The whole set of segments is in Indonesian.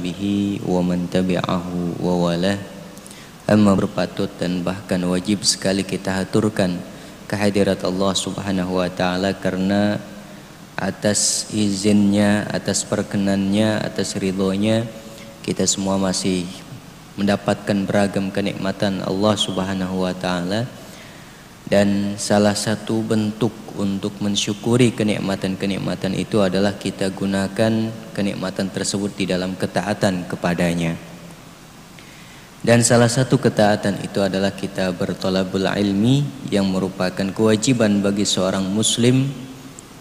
sahbihi wa man tabi'ahu wa walah. Amma berpatut dan bahkan wajib sekali kita haturkan kehadirat Allah subhanahu wa ta'ala Karena atas izinnya, atas perkenannya, atas ridhonya Kita semua masih mendapatkan beragam kenikmatan Allah subhanahu wa ta'ala dan salah satu bentuk untuk mensyukuri kenikmatan-kenikmatan itu adalah kita gunakan kenikmatan tersebut di dalam ketaatan kepadanya. Dan salah satu ketaatan itu adalah kita bertolabul ilmi yang merupakan kewajiban bagi seorang muslim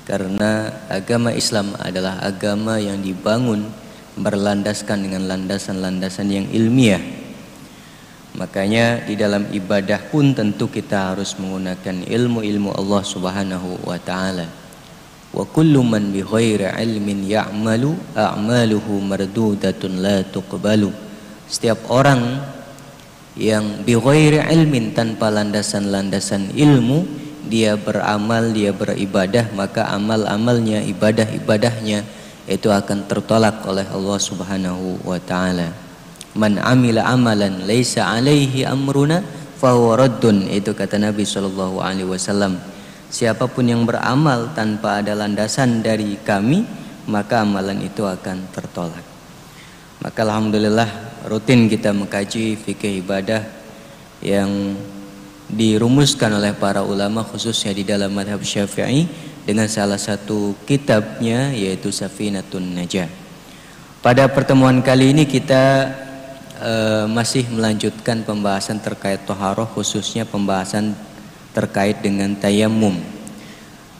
karena agama Islam adalah agama yang dibangun berlandaskan dengan landasan-landasan yang ilmiah Makanya di dalam ibadah pun tentu kita harus menggunakan ilmu-ilmu Allah Subhanahu wa taala. Wa kullu man bi ghairi ilmin ya'malu a'maluhu mardudatun la tuqbalu. Setiap orang yang bi ghairi ilmin tanpa landasan-landasan ilmu dia beramal, dia beribadah, maka amal-amalnya, ibadah-ibadahnya itu akan tertolak oleh Allah Subhanahu wa taala man amila amalan laisa alaihi amruna fahuwa raddun itu kata Nabi sallallahu alaihi wasallam. Siapa pun yang beramal tanpa ada landasan dari kami maka amalan itu akan tertolak. Maka alhamdulillah rutin kita mengkaji fikih ibadah yang dirumuskan oleh para ulama khususnya di dalam madhab syafi'i dengan salah satu kitabnya yaitu Safinatun Najah. Pada pertemuan kali ini kita uh, masih melanjutkan pembahasan terkait toharoh khususnya pembahasan terkait dengan tayamum.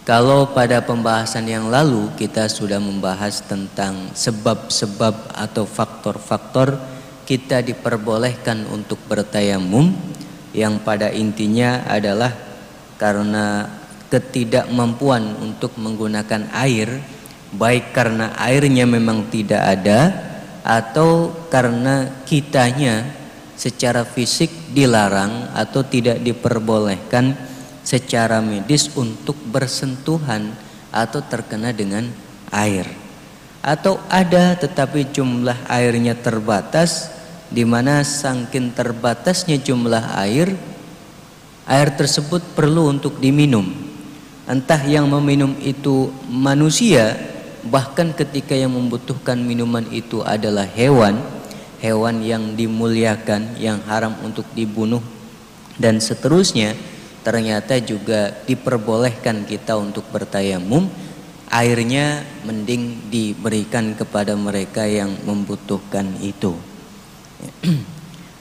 Kalau pada pembahasan yang lalu kita sudah membahas tentang sebab-sebab atau faktor-faktor kita diperbolehkan untuk bertayamum yang pada intinya adalah karena ketidakmampuan untuk menggunakan air baik karena airnya memang tidak ada atau karena kitanya secara fisik dilarang atau tidak diperbolehkan secara medis untuk bersentuhan atau terkena dengan air. Atau ada tetapi jumlah airnya terbatas di mana saking terbatasnya jumlah air air tersebut perlu untuk diminum. Entah yang meminum itu manusia bahkan ketika yang membutuhkan minuman itu adalah hewan hewan yang dimuliakan yang haram untuk dibunuh dan seterusnya ternyata juga diperbolehkan kita untuk bertayamum airnya mending diberikan kepada mereka yang membutuhkan itu.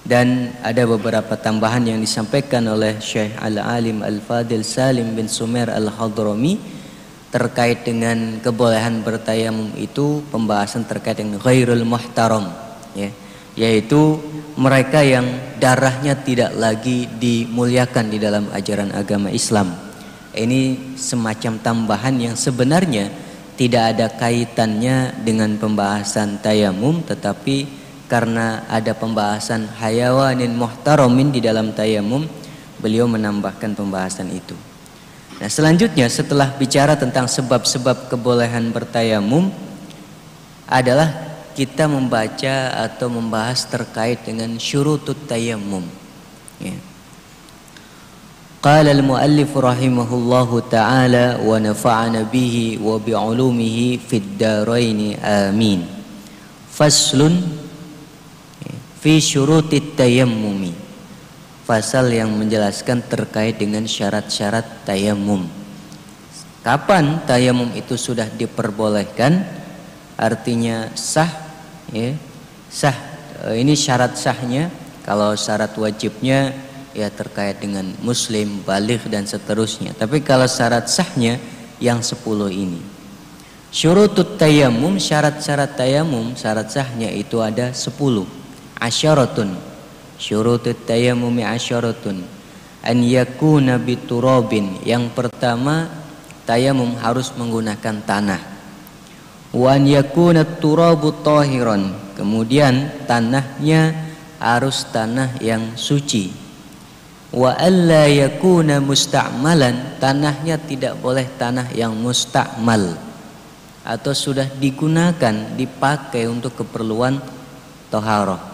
Dan ada beberapa tambahan yang disampaikan oleh Syekh Al-Alim Al-Fadil Salim bin Sumer Al-Hadrami terkait dengan kebolehan bertayamum itu pembahasan terkait dengan ghairul muhtaram ya. Yaitu mereka yang darahnya tidak lagi dimuliakan di dalam ajaran agama Islam. Ini semacam tambahan yang sebenarnya tidak ada kaitannya dengan pembahasan tayamum tetapi karena ada pembahasan hayawanin muhtaramin di dalam tayamum beliau menambahkan pembahasan itu Nah selanjutnya setelah bicara tentang sebab-sebab kebolehan bertayamum adalah kita membaca atau membahas terkait dengan syurutut tayamum. Ya. Qala al-muallif rahimahullahu taala wa nafa'ana bihi wa bi'ulumihi fid darain amin. Faslun ya, fi syurutit tayammumi pasal yang menjelaskan terkait dengan syarat-syarat tayamum. Kapan tayamum itu sudah diperbolehkan? Artinya sah, ya, sah. E, ini syarat sahnya. Kalau syarat wajibnya ya terkait dengan muslim, balik dan seterusnya. Tapi kalau syarat sahnya yang sepuluh ini. Syurutut tayamum, syarat-syarat tayamum, syarat sahnya itu ada sepuluh. Asyaratun Syurutut tayammumi asyaratun an yakuna biturabin. Yang pertama tayamum harus menggunakan tanah. Wa an yakuna turabu tahiran. Kemudian tanahnya harus tanah yang suci. Wa alla yakuna musta'malan. Tanahnya tidak boleh tanah yang musta'mal atau sudah digunakan dipakai untuk keperluan taharah.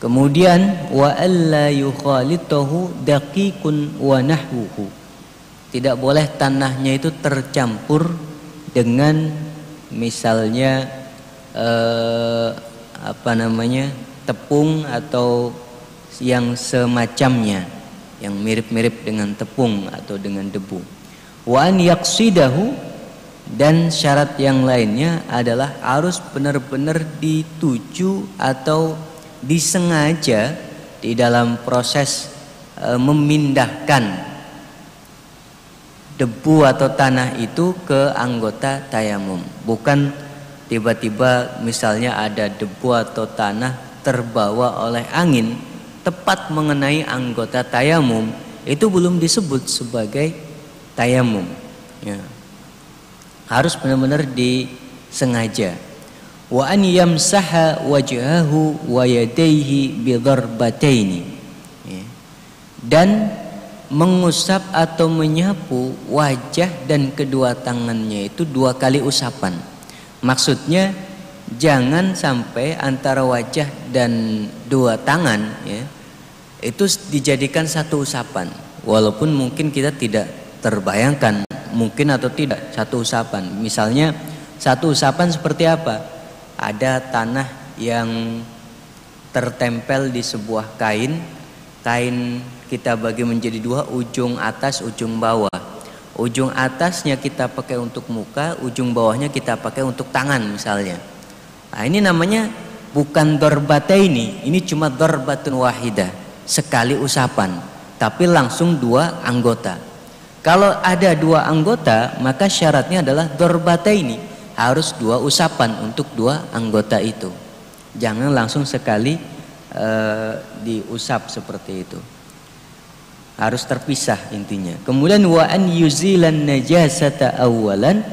Kemudian wa alla yukhalitahu daqiqun wa nahwuhu. Tidak boleh tanahnya itu tercampur dengan misalnya eh, apa namanya? tepung atau yang semacamnya yang mirip-mirip dengan tepung atau dengan debu. Wa an yaqsidahu dan syarat yang lainnya adalah harus benar-benar dituju atau disengaja di dalam proses e, memindahkan debu atau tanah itu ke anggota tayamum. Bukan tiba-tiba misalnya ada debu atau tanah terbawa oleh angin tepat mengenai anggota tayamum itu belum disebut sebagai tayamum. Ya. harus benar-benar disengaja wa an yamsaha wajhahu wa yadayhi bidarbataini ya. dan mengusap atau menyapu wajah dan kedua tangannya itu dua kali usapan. Maksudnya jangan sampai antara wajah dan dua tangan ya itu dijadikan satu usapan. Walaupun mungkin kita tidak terbayangkan mungkin atau tidak satu usapan. Misalnya satu usapan seperti apa ada tanah yang tertempel di sebuah kain. Kain kita bagi menjadi dua ujung atas ujung bawah. Ujung atasnya kita pakai untuk muka ujung bawahnya kita pakai untuk tangan misalnya. Nah ini namanya bukan dorbata ini. Ini cuma dorbatun wahidah sekali usapan tapi langsung dua anggota. Kalau ada dua anggota maka syaratnya adalah dorbata ini harus dua usapan untuk dua anggota itu. Jangan langsung sekali uh, diusap seperti itu. Harus terpisah intinya. Kemudian wa an yuzilan najasata awalan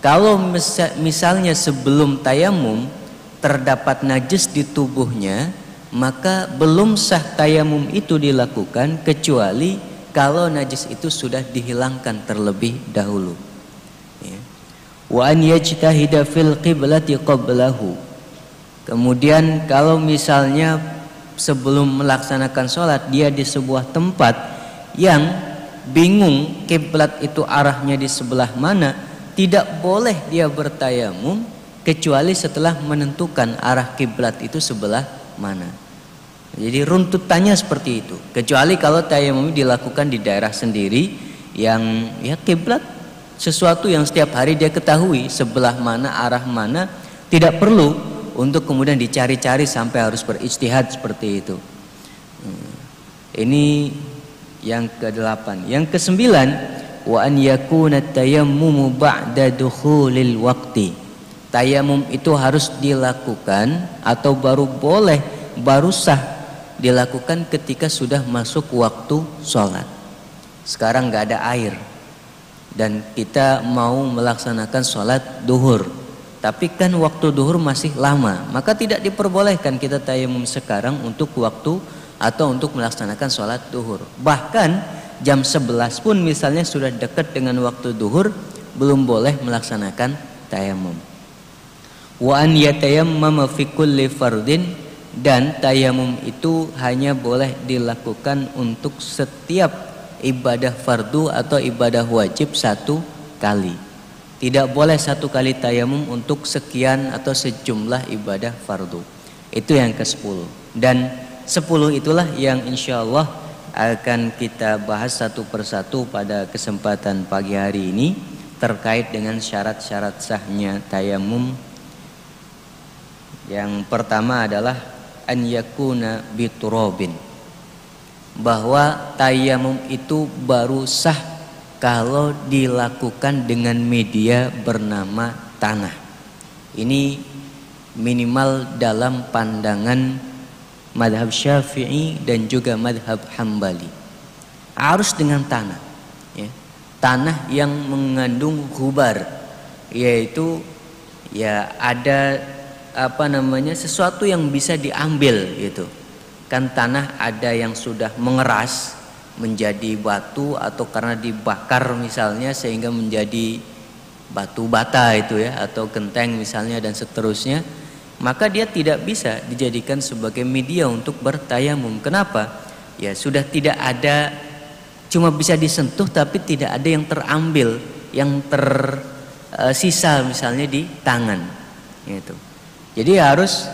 kalau misalnya sebelum tayamum terdapat najis di tubuhnya, maka belum sah tayamum itu dilakukan kecuali kalau najis itu sudah dihilangkan terlebih dahulu wa an yajtahida fil qiblati qablahu. Kemudian kalau misalnya sebelum melaksanakan sholat dia di sebuah tempat yang bingung kiblat itu arahnya di sebelah mana tidak boleh dia bertayamum kecuali setelah menentukan arah kiblat itu sebelah mana. Jadi runtutannya seperti itu. Kecuali kalau tayamum dilakukan di daerah sendiri yang ya kiblat sesuatu yang setiap hari dia ketahui sebelah mana arah mana tidak perlu untuk kemudian dicari-cari sampai harus berijtihad seperti itu. Hmm. ini yang kedelapan. Yang kesembilan wa an yakuna tayammumu ba'da dukhulil waqti. Tayamum itu harus dilakukan atau baru boleh baru sah dilakukan ketika sudah masuk waktu sholat. Sekarang nggak ada air dan kita mau melaksanakan sholat duhur. Tapi kan waktu duhur masih lama. Maka tidak diperbolehkan kita tayamum sekarang untuk waktu atau untuk melaksanakan sholat duhur. Bahkan jam 11 pun misalnya sudah dekat dengan waktu duhur belum boleh melaksanakan tayamum. Wa an yatayammama fi kulli fardin dan tayamum itu hanya boleh dilakukan untuk setiap ibadah fardu atau ibadah wajib satu kali. Tidak boleh satu kali tayamum untuk sekian atau sejumlah ibadah fardu. Itu yang ke-10. Dan 10 itulah yang insya Allah akan kita bahas satu persatu pada kesempatan pagi hari ini terkait dengan syarat-syarat sahnya tayamum. Yang pertama adalah an yakuna biturabin bahwa tayamum itu baru sah kalau dilakukan dengan media bernama tanah. Ini minimal dalam pandangan madhab syafi'i dan juga madhab hambali. Harus dengan tanah. Ya. Tanah yang mengandung hubar. Yaitu ya ada apa namanya sesuatu yang bisa diambil gitu kan tanah ada yang sudah mengeras menjadi batu atau karena dibakar misalnya sehingga menjadi batu bata itu ya atau genteng misalnya dan seterusnya maka dia tidak bisa dijadikan sebagai media untuk bertayamum. Kenapa? Ya sudah tidak ada cuma bisa disentuh tapi tidak ada yang terambil, yang tersisa misalnya di tangan. Gitu. Jadi harus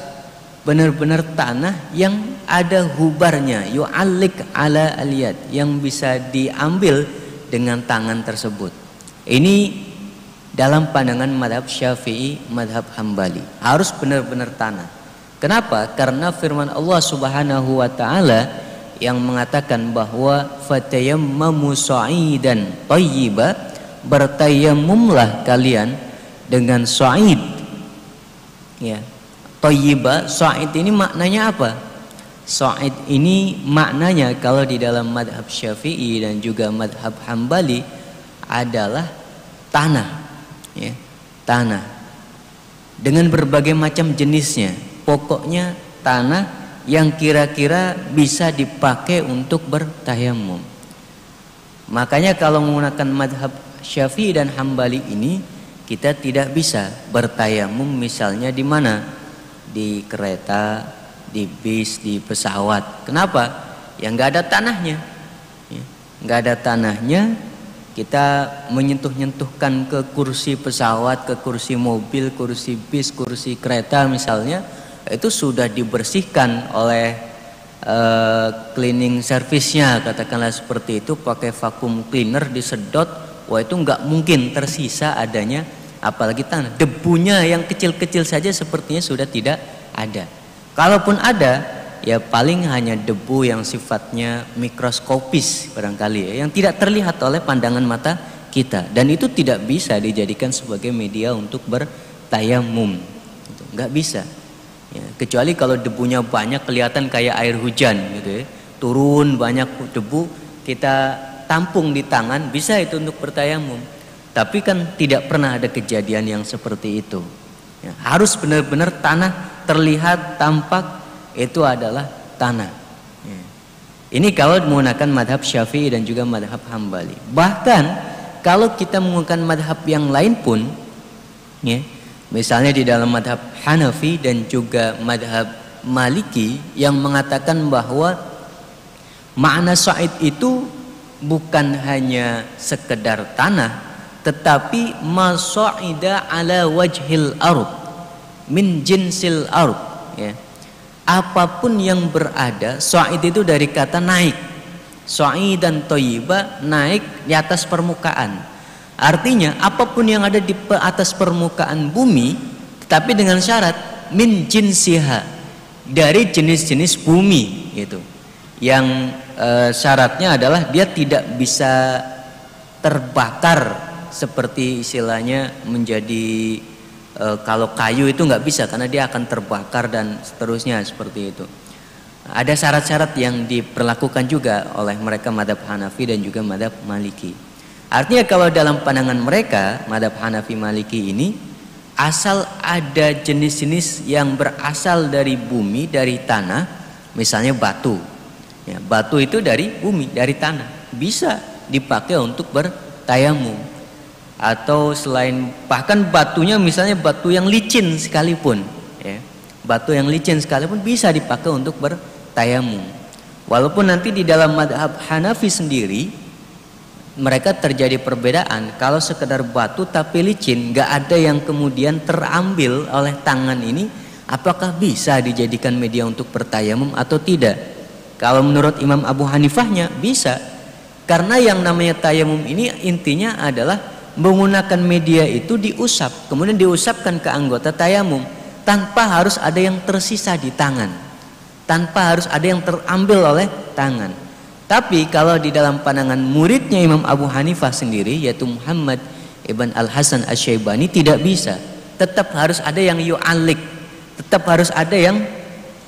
benar-benar tanah yang ada hubarnya, yu'alik ala aliyat yang bisa diambil dengan tangan tersebut. Ini dalam pandangan madhab syafi'i, madhab hambali. Harus benar-benar tanah. Kenapa? Karena firman Allah subhanahu wa ta'ala yang mengatakan bahwa fatayammamu sa'idan tayyiba bertayamumlah kalian dengan sa'id ya tayyiba sa'id ini maknanya apa sa'id ini maknanya kalau di dalam madhab syafi'i dan juga madhab hambali adalah tanah ya, tanah dengan berbagai macam jenisnya. Pokoknya tanah yang kira-kira bisa dipakai untuk bertayamum. Makanya kalau menggunakan madhab syafi'i dan hambali ini kita tidak bisa bertayamum misalnya di mana? Di kereta, di bis, di pesawat. Kenapa? Yang nggak ada tanahnya. Ya, nggak ada tanahnya, kita menyentuh-nyentuhkan ke kursi pesawat, ke kursi mobil, kursi bis, kursi kereta misalnya, itu sudah dibersihkan oleh uh, cleaning service-nya, katakanlah seperti itu, pakai vacuum cleaner disedot, wah itu nggak mungkin tersisa adanya, apalagi tanah. Debunya yang kecil-kecil saja sepertinya sudah tidak ada. Kalaupun ada, ya paling hanya debu yang sifatnya mikroskopis barangkali ya yang tidak terlihat oleh pandangan mata kita dan itu tidak bisa dijadikan sebagai media untuk bertayamum gitu. nggak bisa ya, kecuali kalau debunya banyak kelihatan kayak air hujan gitu ya turun banyak debu kita tampung di tangan bisa itu untuk bertayamum tapi kan tidak pernah ada kejadian yang seperti itu ya, harus benar-benar tanah terlihat tampak itu adalah tanah. Ya. Ini kalau menggunakan madhab syafi'i dan juga madhab hambali. Bahkan kalau kita menggunakan madhab yang lain pun, ya, misalnya di dalam madhab Hanafi dan juga madhab Maliki yang mengatakan bahwa makna sa'id itu bukan hanya sekedar tanah, tetapi masa'ida ala wajhil ard min jinsil ard ya. Apa pun yang berada Sa'id itu dari kata naik. Sa'id dan toyiba naik di atas permukaan. Artinya apa pun yang ada di atas permukaan bumi tapi dengan syarat min jinsiha dari jenis-jenis bumi gitu. Yang e, syaratnya adalah dia tidak bisa terbakar seperti istilahnya menjadi e, kalau kayu itu nggak bisa karena dia akan terbakar dan seterusnya seperti itu. Ada syarat-syarat yang diperlakukan juga oleh mereka madhab Hanafi dan juga madhab Maliki. Artinya kalau dalam pandangan mereka madhab Hanafi Maliki ini asal ada jenis-jenis yang berasal dari bumi dari tanah, misalnya batu. Ya, batu itu dari bumi dari tanah bisa dipakai untuk bertayamum atau selain bahkan batunya misalnya batu yang licin sekalipun ya. Batu yang licin sekalipun bisa dipakai untuk bertayamum walaupun nanti di dalam madhab Hanafi sendiri mereka terjadi perbedaan kalau sekedar batu tapi licin nggak ada yang kemudian terambil oleh tangan ini apakah bisa dijadikan media untuk bertayamum atau tidak? Kalau menurut Imam Abu Hanifahnya bisa. Karena yang namanya tayamum ini intinya adalah menggunakan media itu diusap, kemudian diusapkan ke anggota tayamum tanpa harus ada yang tersisa di tangan, tanpa harus ada yang terambil oleh tangan. Tapi kalau di dalam pandangan muridnya Imam Abu Hanifah sendiri yaitu Muhammad Ibn Al Hasan Asyaibani tidak bisa, tetap harus ada yang yu'alik, tetap harus ada yang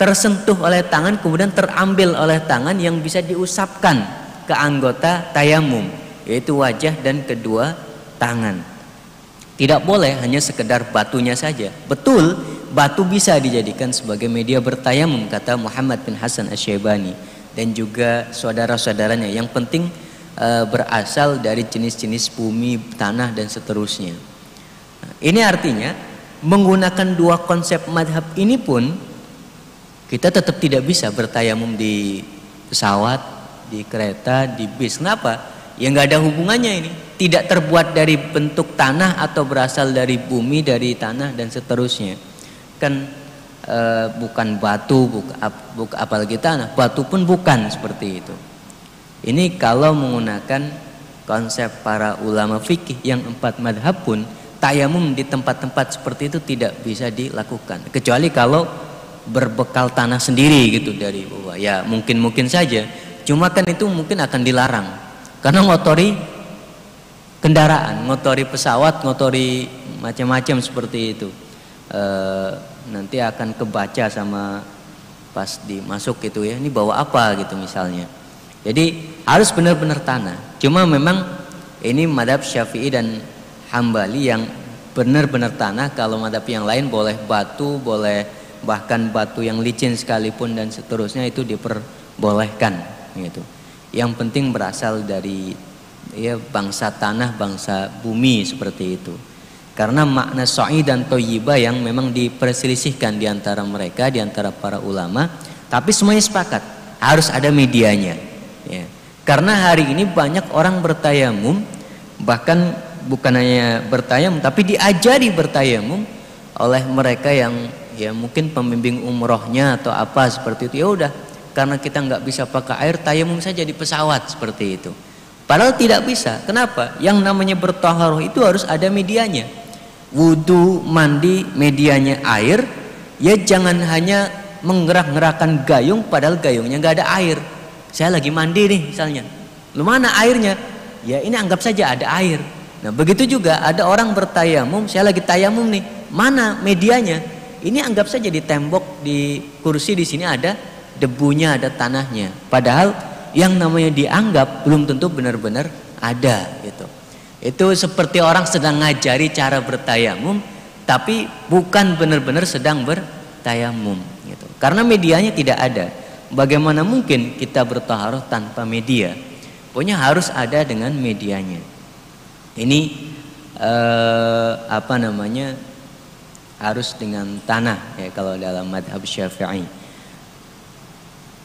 tersentuh oleh tangan kemudian terambil oleh tangan yang bisa diusapkan ke anggota tayamum yaitu wajah dan kedua tangan. Tidak boleh hanya sekedar batunya saja. Betul, batu bisa dijadikan sebagai media bertayamum kata Muhammad bin Hasan Asy-Syaibani dan juga saudara-saudaranya. Yang penting e, berasal dari jenis-jenis bumi, tanah dan seterusnya. Ini artinya menggunakan dua konsep madhab ini pun kita tetap tidak bisa bertayamum di pesawat, di kereta, di bis. Kenapa? Ya nggak ada hubungannya ini. Tidak terbuat dari bentuk tanah atau berasal dari bumi, dari tanah dan seterusnya. Kan e, bukan batu, bukan, bukan apalagi tanah. Batu pun bukan seperti itu. Ini kalau menggunakan konsep para ulama fikih yang empat madhab pun tayamum di tempat-tempat seperti itu tidak bisa dilakukan kecuali kalau berbekal tanah sendiri gitu dari bawah ya mungkin mungkin saja cuma kan itu mungkin akan dilarang karena ngotori kendaraan ngotori pesawat ngotori macam-macam seperti itu e, nanti akan kebaca sama pas dimasuk gitu ya ini bawa apa gitu misalnya jadi harus benar-benar tanah. Cuma memang ini madhab syafi'i dan hambali yang benar-benar tanah. Kalau madhab yang lain boleh batu, boleh bahkan batu yang licin sekalipun dan seterusnya itu diperbolehkan gitu. Yang penting berasal dari ya bangsa tanah, bangsa bumi seperti itu. Karena makna so'i dan toyiba yang memang diperselisihkan di antara mereka, di antara para ulama, tapi semuanya sepakat harus ada medianya ya. Karena hari ini banyak orang bertayamum bahkan bukan hanya bertayamum tapi diajari bertayamum oleh mereka yang ya mungkin pembimbing umrohnya atau apa seperti itu ya udah karena kita nggak bisa pakai air tayamum saja di pesawat seperti itu padahal tidak bisa kenapa yang namanya bertaharoh itu harus ada medianya wudhu mandi medianya air ya jangan hanya menggerak-gerakkan gayung padahal gayungnya nggak ada air saya lagi mandi nih misalnya. Lu mana airnya? Ya ini anggap saja ada air. Nah begitu juga ada orang bertayamum, saya lagi tayamum nih. Mana medianya? Ini anggap saja di tembok, di kursi di sini ada debunya, ada tanahnya. Padahal yang namanya dianggap belum tentu benar-benar ada gitu. Itu seperti orang sedang ngajari cara bertayamum, tapi bukan benar-benar sedang bertayamum gitu. Karena medianya tidak ada. Bagaimana mungkin kita bertaharuh tanpa media? Pokoknya harus ada dengan medianya. Ini eh, apa namanya? Harus dengan tanah ya kalau dalam madhab syafi'i.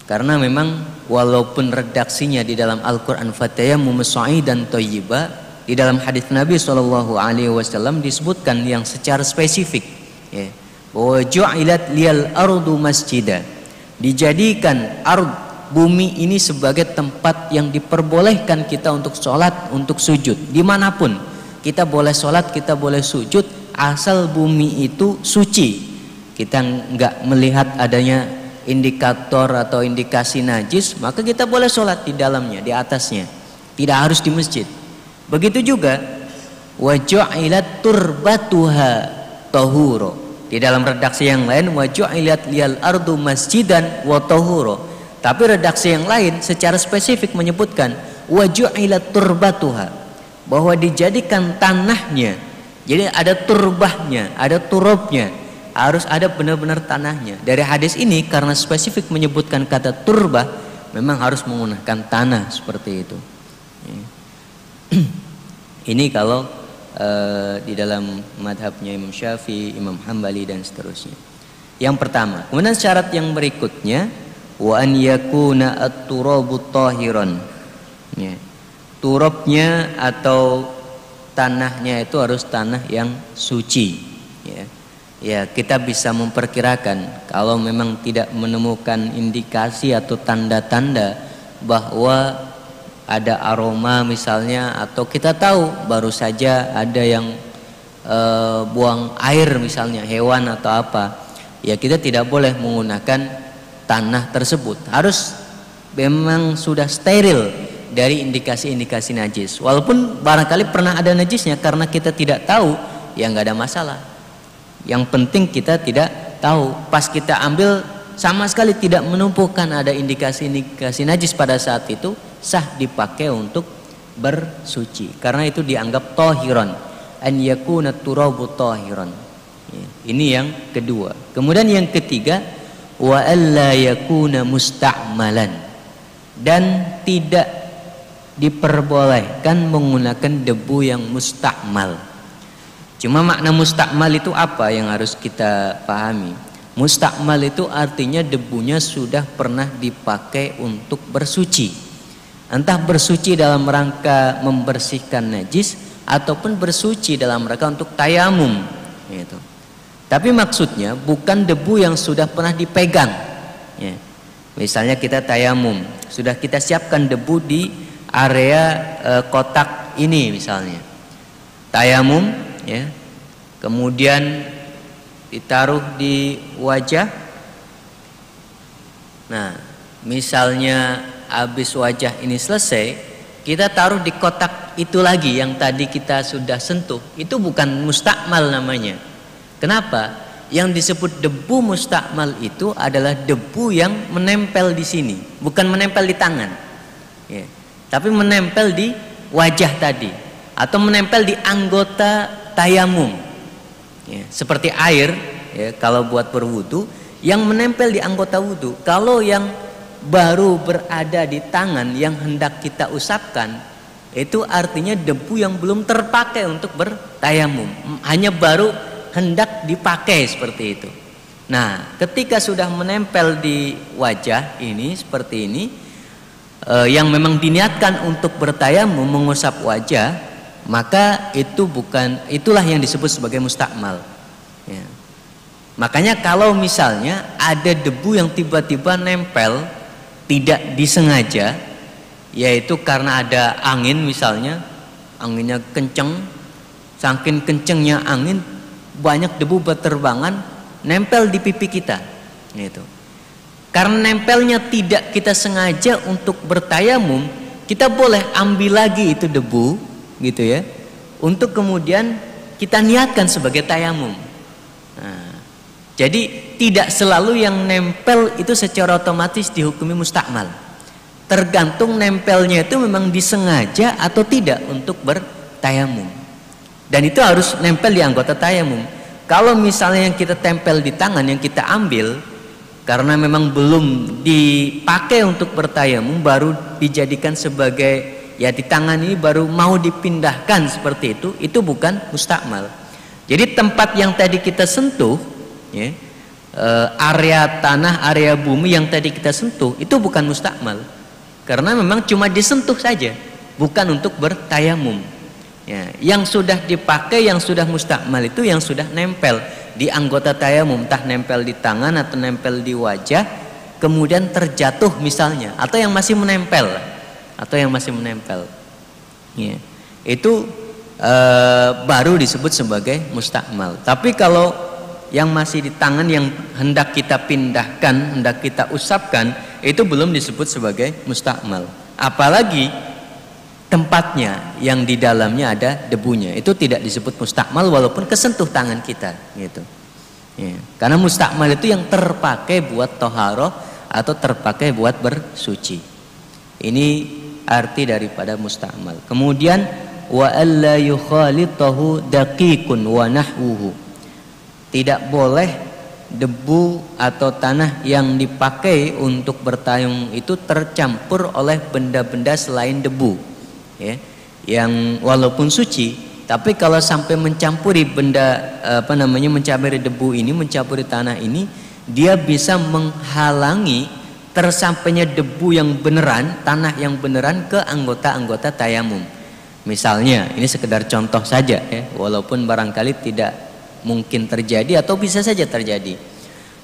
Karena memang walaupun redaksinya di dalam Al-Quran Fatayamum dan Toyiba di dalam hadis Nabi Shallallahu Alaihi Wasallam disebutkan yang secara spesifik ya, bahwa ju'ilat lial ardu masjidah dijadikan ard bumi ini sebagai tempat yang diperbolehkan kita untuk sholat untuk sujud. Di mana pun kita boleh sholat kita boleh sujud asal bumi itu suci. Kita nggak melihat adanya indikator atau indikasi najis maka kita boleh sholat di dalamnya di atasnya tidak harus di masjid begitu juga waju'ilat turbatuha tahuro di dalam redaksi yang lain waju'ilat liyal ardu masjidan wa tahuro. Tapi redaksi yang lain secara spesifik menyebutkan waju'ilat turbatuha bahwa dijadikan tanahnya. Jadi ada turbahnya, ada turubnya, harus ada benar-benar tanahnya. Dari hadis ini karena spesifik menyebutkan kata turbah, memang harus menggunakan tanah seperti itu. Ini kalau uh, di dalam madhabnya Imam Syafi'i, Imam Hambali dan seterusnya. Yang pertama, kemudian syarat yang berikutnya wa an yakuna at-turabu tahiran. Ya. Turabnya atau tanahnya itu harus tanah yang suci. Ya. Ya, kita bisa memperkirakan kalau memang tidak menemukan indikasi atau tanda-tanda bahwa ada aroma misalnya atau kita tahu baru saja ada yang e, buang air misalnya hewan atau apa ya kita tidak boleh menggunakan tanah tersebut. Harus memang sudah steril dari indikasi-indikasi najis. Walaupun barangkali pernah ada najisnya karena kita tidak tahu ya nggak ada masalah yang penting kita tidak tahu. Pas kita ambil sama sekali tidak menumpukan ada indikasi-indikasi najis pada saat itu sah dipakai untuk bersuci. Karena itu dianggap tohiron. An yakuna turabu tohiron. Ya, ini yang kedua. Kemudian yang ketiga wa alla yakuna musta'malan. Dan tidak diperbolehkan menggunakan debu yang musta'mal Cuma makna mustakmal itu apa yang harus kita pahami? Mustakmal itu artinya debunya sudah pernah dipakai untuk bersuci. Entah bersuci dalam rangka membersihkan najis ataupun bersuci dalam rangka untuk tayamum gitu. Tapi maksudnya bukan debu yang sudah pernah dipegang. Ya. Misalnya kita tayamum, sudah kita siapkan debu di area e, kotak ini misalnya. Tayamum, ya. Kemudian ditaruh di wajah. Nah, misalnya habis wajah ini selesai, kita taruh di kotak itu lagi yang tadi kita sudah sentuh. Itu bukan mustakmal namanya Kenapa? Yang disebut debu mustakmal itu adalah debu yang menempel di sini, bukan menempel di tangan. Ya. Tapi menempel di wajah tadi atau menempel di anggota tayamum. Ya. Seperti air ya, kalau buat berwudu yang menempel di anggota wudu. Kalau yang baru berada di tangan yang hendak kita usapkan itu artinya debu yang belum terpakai untuk bertayamum. Hanya baru hendak dipakai seperti itu. Nah, ketika sudah menempel di wajah ini seperti ini, eh, yang memang diniatkan untuk bertayamum mengusap wajah, maka itu bukan itulah yang disebut sebagai mustakmal. Ya. Makanya kalau misalnya ada debu yang tiba-tiba nempel tidak disengaja, yaitu karena ada angin misalnya, anginnya kenceng, saking kencengnya angin banyak debu berterbangan nempel di pipi kita gitu. Karena nempelnya tidak kita sengaja untuk bertayamum, kita boleh ambil lagi itu debu gitu ya. Untuk kemudian kita niatkan sebagai tayamum. Nah, jadi tidak selalu yang nempel itu secara otomatis dihukumi mustakmal. Tergantung nempelnya itu memang disengaja atau tidak untuk bertayamum. Dan itu harus nempel di anggota tayamum. Kalau misalnya yang kita tempel di tangan yang kita ambil karena memang belum dipakai untuk bertayamum baru dijadikan sebagai ya di tangan ini baru mau dipindahkan seperti itu itu bukan mustakmal. Jadi tempat yang tadi kita sentuh ya, eh, area tanah, area bumi yang tadi kita sentuh itu bukan mustakmal. Karena memang cuma disentuh saja, bukan untuk bertayamum. Ya, yang sudah dipakai, yang sudah mustakmal itu yang sudah nempel di anggota tayamum, entah nempel di tangan atau nempel di wajah, kemudian terjatuh misalnya, atau yang masih menempel, atau yang masih menempel. Ya, itu e, baru disebut sebagai mustakmal. Tapi kalau yang masih di tangan yang hendak kita pindahkan, hendak kita usapkan, itu belum disebut sebagai mustakmal. Apalagi tempatnya yang di dalamnya ada debunya itu tidak disebut mustakmal walaupun kesentuh tangan kita gitu ya. karena mustakmal itu yang terpakai buat toharoh atau terpakai buat bersuci ini arti daripada mustakmal kemudian wa alla yukhalitahu daqiqun wa nahwuhu. Tidak boleh debu atau tanah yang dipakai untuk bertayung itu tercampur oleh benda-benda selain debu ya yang walaupun suci tapi kalau sampai mencampuri benda apa namanya mencampuri debu ini mencampuri tanah ini dia bisa menghalangi tersampainya debu yang beneran tanah yang beneran ke anggota-anggota tayamum misalnya ini sekedar contoh saja ya walaupun barangkali tidak mungkin terjadi atau bisa saja terjadi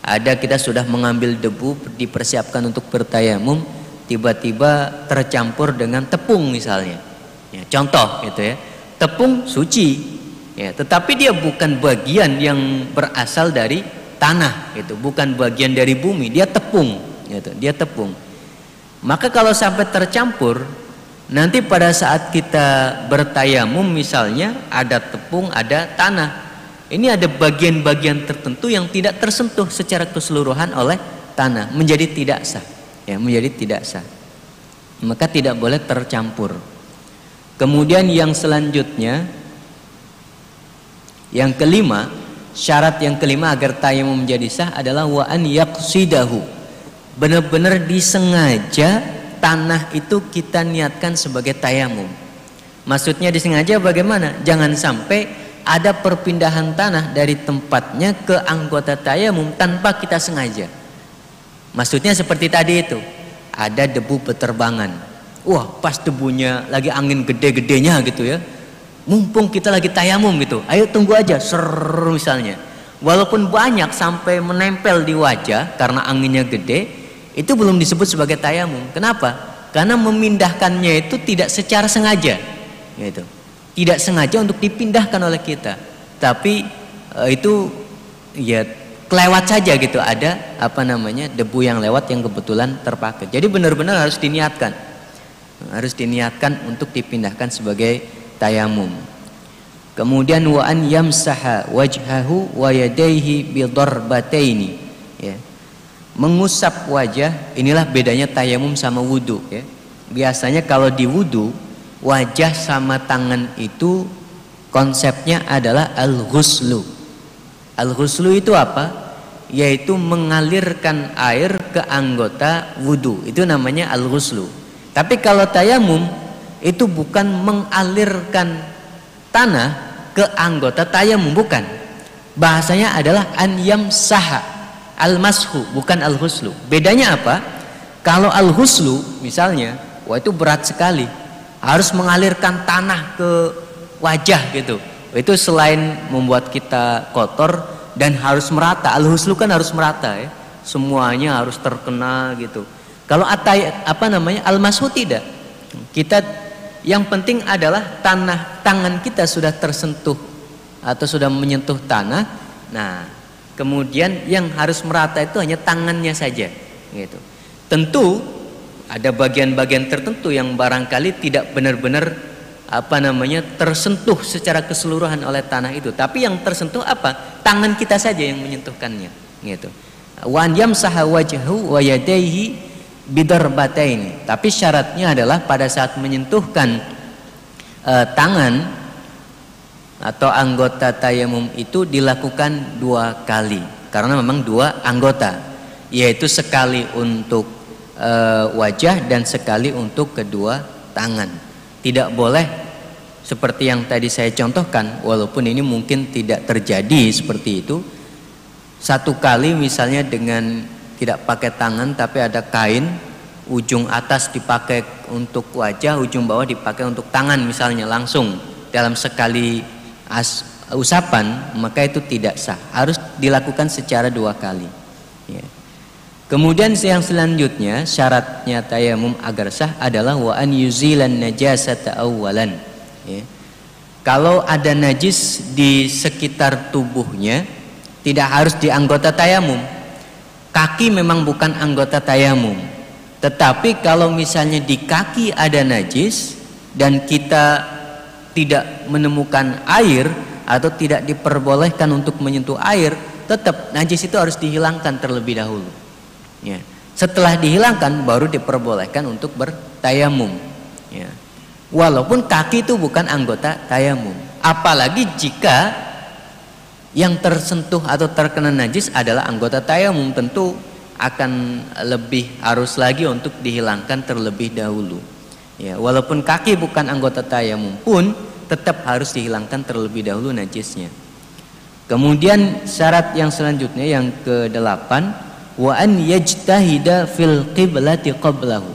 ada kita sudah mengambil debu dipersiapkan untuk bertayamum tiba-tiba tercampur dengan tepung misalnya. Ya, contoh gitu ya. Tepung suci. Ya, tetapi dia bukan bagian yang berasal dari tanah gitu, bukan bagian dari bumi, dia tepung gitu, dia tepung. Maka kalau sampai tercampur nanti pada saat kita bertayamum misalnya ada tepung, ada tanah. Ini ada bagian-bagian tertentu yang tidak tersentuh secara keseluruhan oleh tanah, menjadi tidak sah. Ya menjadi tidak sah. Maka tidak boleh tercampur. Kemudian yang selanjutnya yang kelima syarat yang kelima agar tayamum menjadi sah adalah wa an yaqsidahu benar-benar disengaja tanah itu kita niatkan sebagai tayamum maksudnya disengaja bagaimana jangan sampai ada perpindahan tanah dari tempatnya ke anggota tayamum tanpa kita sengaja. Maksudnya seperti tadi itu, ada debu beterbangan. Wah, pas debunya lagi angin gede-gedenya gitu ya. Mumpung kita lagi tayamum gitu. Ayo tunggu aja, ser misalnya. Walaupun banyak sampai menempel di wajah karena anginnya gede, itu belum disebut sebagai tayamum. Kenapa? Karena memindahkannya itu tidak secara sengaja. Gitu. Tidak sengaja untuk dipindahkan oleh kita. Tapi e, itu ya kelewat saja gitu. Ada apa namanya debu yang lewat yang kebetulan terpakai. Jadi benar-benar harus diniatkan. Harus diniatkan untuk dipindahkan sebagai tayamum. Kemudian wa an yamsaha wajhahu wa yadayhi bi darbataini. Ya mengusap wajah inilah bedanya tayamum sama wudu ya biasanya kalau di wudu wajah sama tangan itu konsepnya adalah al-ghuslu. Al-ghuslu itu apa? Yaitu mengalirkan air ke anggota wudhu. Itu namanya al-ghuslu. Tapi kalau tayamum itu bukan mengalirkan tanah ke anggota tayamum, bukan. Bahasanya adalah an saha al-mashu, bukan al-ghuslu. Bedanya apa? Kalau al-ghuslu misalnya, wah itu berat sekali. Harus mengalirkan tanah ke wajah gitu. Itu selain membuat kita kotor dan harus merata. Al huslu kan harus merata ya. Semuanya harus terkena gitu. Kalau atay apa namanya al mashu tidak. Kita yang penting adalah tanah tangan kita sudah tersentuh atau sudah menyentuh tanah. Nah kemudian yang harus merata itu hanya tangannya saja gitu. Tentu ada bagian-bagian tertentu yang barangkali tidak benar-benar apa namanya tersentuh secara keseluruhan oleh tanah itu. Tapi yang tersentuh apa? Tangan kita saja yang menyentuhkannya gitu. Wan yamsaha wajhahu wa yadayhi bidarbataini. Tapi syaratnya adalah pada saat menyentuhkan uh, tangan atau anggota tayamum itu dilakukan dua kali karena memang dua anggota yaitu sekali untuk e, wajah dan sekali untuk kedua tangan. Tidak boleh seperti yang tadi saya contohkan, walaupun ini mungkin tidak terjadi seperti itu. Satu kali misalnya dengan tidak pakai tangan tapi ada kain, ujung atas dipakai untuk wajah, ujung bawah dipakai untuk tangan misalnya langsung dalam sekali as, usapan, maka itu tidak sah. Harus dilakukan secara dua kali. Ya. Kemudian yang selanjutnya syaratnya tayamum agar sah adalah wa an yuzilan najasata awwalan. Ya. Kalau ada najis di sekitar tubuhnya tidak harus di anggota tayamum. Kaki memang bukan anggota tayamum. Tetapi kalau misalnya di kaki ada najis dan kita tidak menemukan air atau tidak diperbolehkan untuk menyentuh air, tetap najis itu harus dihilangkan terlebih dahulu. Ya. Setelah dihilangkan baru diperbolehkan untuk bertayamum. Ya. Walaupun kaki itu bukan anggota tayamum. Apalagi jika yang tersentuh atau terkena najis adalah anggota tayamum tentu akan lebih harus lagi untuk dihilangkan terlebih dahulu. Ya, walaupun kaki bukan anggota tayamum pun tetap harus dihilangkan terlebih dahulu najisnya. Kemudian syarat yang selanjutnya yang ke-8 wa an yajtahida fil qiblati qablahu.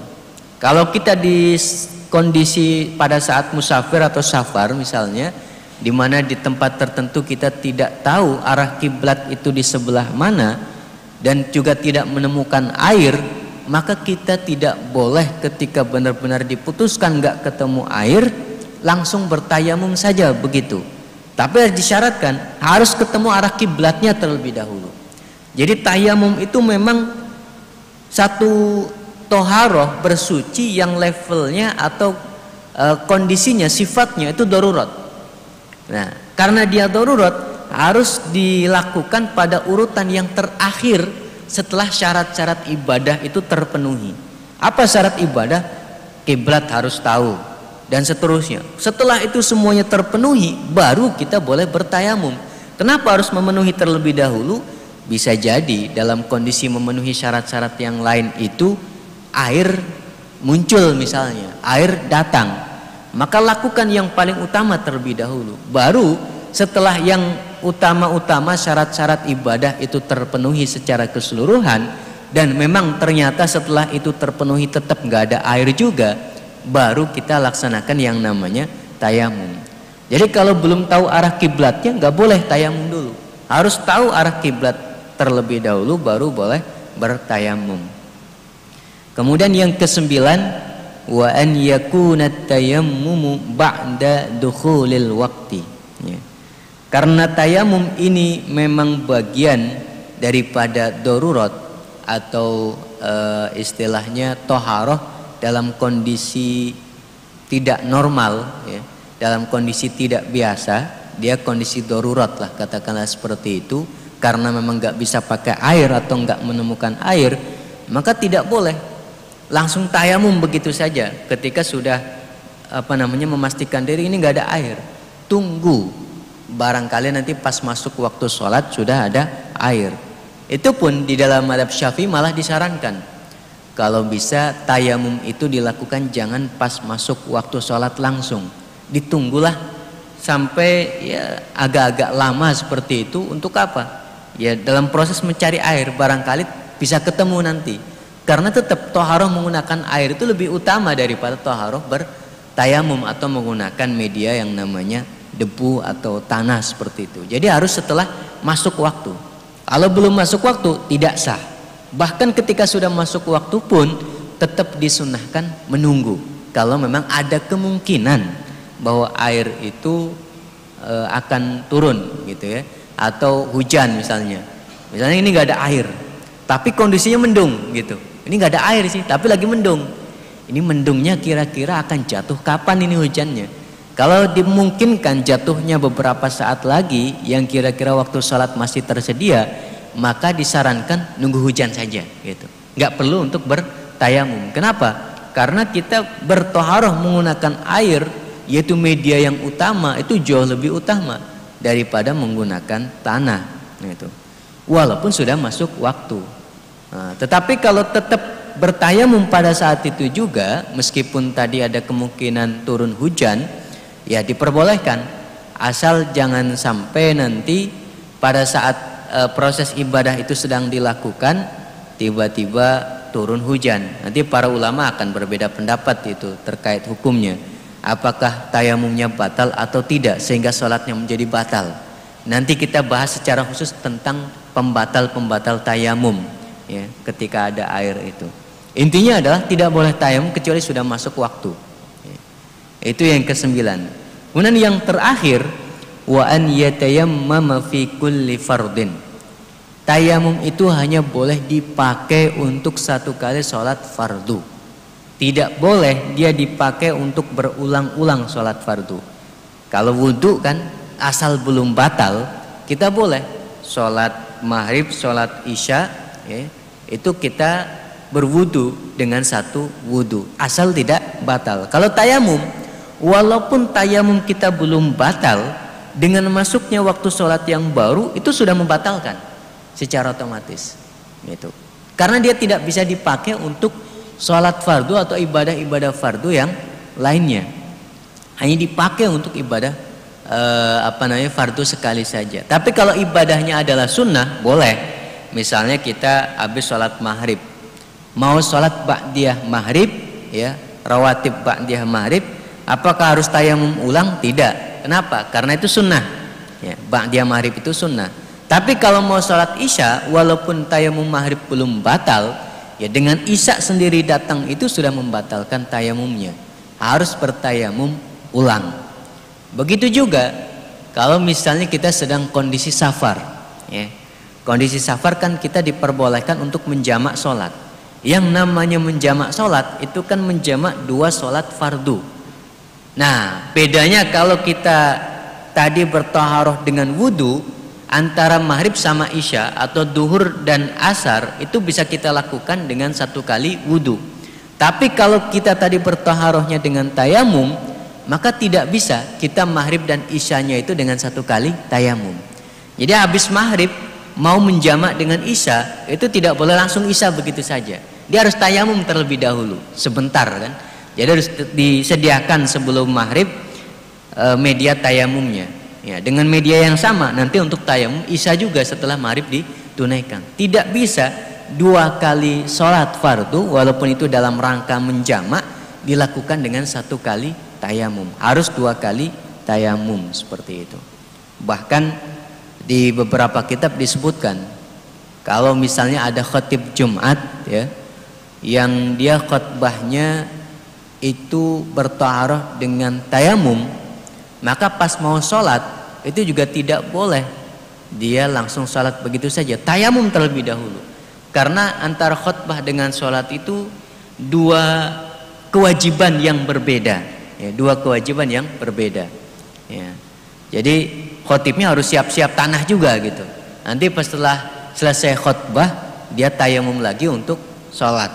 Kalau kita di kondisi pada saat musafir atau safar misalnya di mana di tempat tertentu kita tidak tahu arah kiblat itu di sebelah mana dan juga tidak menemukan air maka kita tidak boleh ketika benar-benar diputuskan nggak ketemu air langsung bertayamum saja begitu. Tapi disyaratkan harus ketemu arah kiblatnya terlebih dahulu. Jadi tayamum itu memang satu toharoh bersuci yang levelnya atau e, kondisinya sifatnya itu darurat. Nah, karena dia darurat harus dilakukan pada urutan yang terakhir setelah syarat-syarat ibadah itu terpenuhi. Apa syarat ibadah? Kiblat harus tahu dan seterusnya. Setelah itu semuanya terpenuhi, baru kita boleh bertayamum. Kenapa harus memenuhi terlebih dahulu? bisa jadi dalam kondisi memenuhi syarat-syarat yang lain itu air muncul misalnya, air datang. Maka lakukan yang paling utama terlebih dahulu. Baru setelah yang utama-utama syarat-syarat ibadah itu terpenuhi secara keseluruhan dan memang ternyata setelah itu terpenuhi tetap nggak ada air juga baru kita laksanakan yang namanya tayamum. Jadi kalau belum tahu arah kiblatnya nggak boleh tayamum dulu. Harus tahu arah kiblat terlebih dahulu baru boleh bertayamum. Kemudian yang kesembilan wa an yakuna tayammumu ba'da dukhulil waqti ya. Karena tayamum ini memang bagian daripada darurat atau e, istilahnya toharoh dalam kondisi tidak normal ya, dalam kondisi tidak biasa dia kondisi darurat lah katakanlah seperti itu. Karena memang nggak bisa pakai air atau nggak menemukan air maka tidak boleh. Langsung tayamum begitu saja. Ketika sudah apa namanya memastikan diri ini nggak ada air tunggu barangkali nanti pas masuk waktu sholat sudah ada air. Itu pun di dalam madhab syafi'i malah disarankan. Kalau bisa tayamum itu dilakukan jangan pas masuk waktu sholat langsung. Ditunggulah sampai ya agak-agak lama seperti itu untuk apa? Ya dalam proses mencari air barangkali bisa ketemu nanti. Karena tetap toharoh menggunakan air itu lebih utama daripada toharoh bertayamum atau menggunakan media yang namanya debu atau tanah seperti itu. Jadi harus setelah masuk waktu. Kalau belum masuk waktu tidak sah. Bahkan ketika sudah masuk waktu pun tetap disunahkan menunggu. Kalau memang ada kemungkinan bahwa air itu e, akan turun gitu ya atau hujan misalnya. Misalnya ini nggak ada air, tapi kondisinya mendung gitu. Ini nggak ada air sih, tapi lagi mendung. Ini mendungnya kira-kira akan jatuh kapan ini hujannya? Kalau dimungkinkan jatuhnya beberapa saat lagi yang kira-kira waktu sholat masih tersedia, maka disarankan nunggu hujan saja gitu. Nggak perlu untuk bertayamum. Kenapa? Karena kita bertoharoh menggunakan air yaitu media yang utama itu jauh lebih utama daripada menggunakan tanah gitu. Walaupun sudah masuk waktu. Nah, tetapi kalau tetap bertayamum pada saat itu juga meskipun tadi ada kemungkinan turun hujan ya diperbolehkan. Asal jangan sampai nanti pada saat e, proses ibadah itu sedang dilakukan tiba-tiba turun hujan. Nanti para ulama akan berbeda pendapat itu terkait hukumnya. Apakah tayamumnya batal atau tidak sehingga sholatnya menjadi batal. Nanti kita bahas secara khusus tentang pembatal-pembatal tayamum ya ketika ada air itu. Intinya adalah tidak boleh tayamum kecuali sudah masuk waktu itu yang kesembilan. Kemudian yang terakhir wa an yatayammama fi kulli fardin. Tayamum itu hanya boleh dipakai untuk satu kali sholat fardu. Tidak boleh dia dipakai untuk berulang-ulang sholat fardu. Kalau wudhu kan asal belum batal, kita boleh sholat maghrib, sholat isya, ya, itu kita berwudu dengan satu wudhu asal tidak batal. Kalau tayamum walaupun tayamum kita belum batal dengan masuknya waktu sholat yang baru itu sudah membatalkan secara otomatis. Itu karena dia tidak bisa dipakai untuk sholat fardu atau ibadah-ibadah fardu yang lainnya. Hanya dipakai untuk ibadah eh, apa namanya fardu sekali saja. Tapi kalau ibadahnya adalah sunnah boleh. Misalnya kita habis sholat maghrib. Mau sholat ba'diyah maghrib ya rawatib ba'diyah maghrib Apakah harus tayamum ulang? Tidak. Kenapa? Karena itu sunnah. Ya, dia maghrib itu sunnah. Tapi kalau mau sholat isya, walaupun tayamum maghrib belum batal, ya dengan isya sendiri datang itu sudah membatalkan tayamumnya. Harus bertayamum ulang. Begitu juga kalau misalnya kita sedang kondisi safar, ya. Kondisi safar kan kita diperbolehkan untuk menjamak sholat. Yang namanya menjamak sholat itu kan menjamak dua sholat fardu Nah, bedanya kalau kita tadi bertaharoh dengan wudhu antara maghrib sama isya atau duhur dan asar itu bisa kita lakukan dengan satu kali wudhu. Tapi kalau kita tadi bertaharohnya dengan tayamum, maka tidak bisa kita maghrib dan isyanya itu dengan satu kali tayamum. Jadi habis maghrib mau menjamak dengan isya itu tidak boleh langsung isya begitu saja. Dia harus tayamum terlebih dahulu, sebentar kan jadi harus disediakan sebelum maghrib e, media tayamumnya. Ya, dengan media yang sama nanti untuk tayamum isya juga setelah maghrib ditunaikan. Tidak bisa dua kali sholat fardu walaupun itu dalam rangka menjamak dilakukan dengan satu kali tayamum. Harus dua kali tayamum seperti itu. Bahkan di beberapa kitab disebutkan kalau misalnya ada khotib Jumat ya yang dia khutbahnya itu bertaruh dengan tayamum maka pas mau sholat itu juga tidak boleh. Dia langsung sholat begitu saja tayamum terlebih dahulu. Karena antara khutbah dengan sholat itu dua kewajiban yang berbeda. Ya, dua kewajiban yang berbeda. Ya. jadi khotibnya harus siap-siap tanah juga gitu. Nanti setelah selesai khutbah dia tayamum lagi untuk sholat.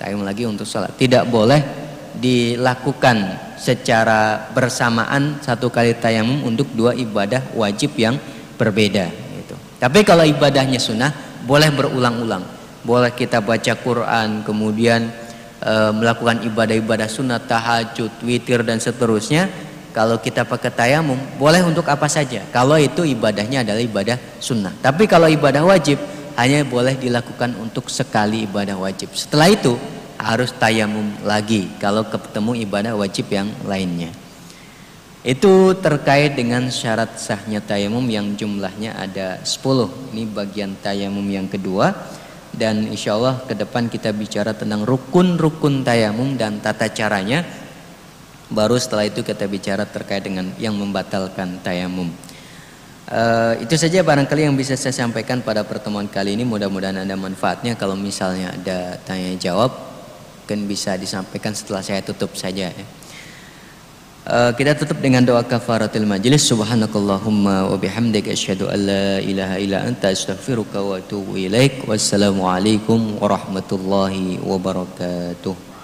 Tayamum lagi untuk sholat. Tidak boleh dilakukan secara bersamaan satu kali tayamum untuk dua ibadah wajib yang berbeda gitu. Tapi kalau ibadahnya sunnah boleh berulang-ulang. Boleh kita baca Quran, kemudian e, melakukan ibadah-ibadah sunnah, tahajud, witir dan seterusnya. Kalau kita pakai tayamum boleh untuk apa saja. Kalau itu ibadahnya adalah ibadah sunnah. Tapi kalau ibadah wajib hanya boleh dilakukan untuk sekali ibadah wajib. Setelah itu harus tayamum lagi kalau ketemu ibadah wajib yang lainnya. Itu terkait dengan syarat sahnya tayamum yang jumlahnya ada 10. Ini bagian tayamum yang kedua dan insya Allah ke depan kita bicara tentang rukun-rukun tayamum dan tata caranya. Baru setelah itu kita bicara terkait dengan yang membatalkan tayamum. Uh, itu saja barangkali yang bisa saya sampaikan pada pertemuan kali ini. Mudah-mudahan ada manfaatnya. Kalau misalnya ada tanya jawab, mungkin bisa disampaikan setelah saya tutup saja ya. Uh, kita tutup dengan doa kafaratul majlis. Subhanakallahumma wa bihamdika asyhadu an la ilaha illa anta astaghfiruka wa atubu ilaik. Wassalamu alaikum warahmatullahi wabarakatuh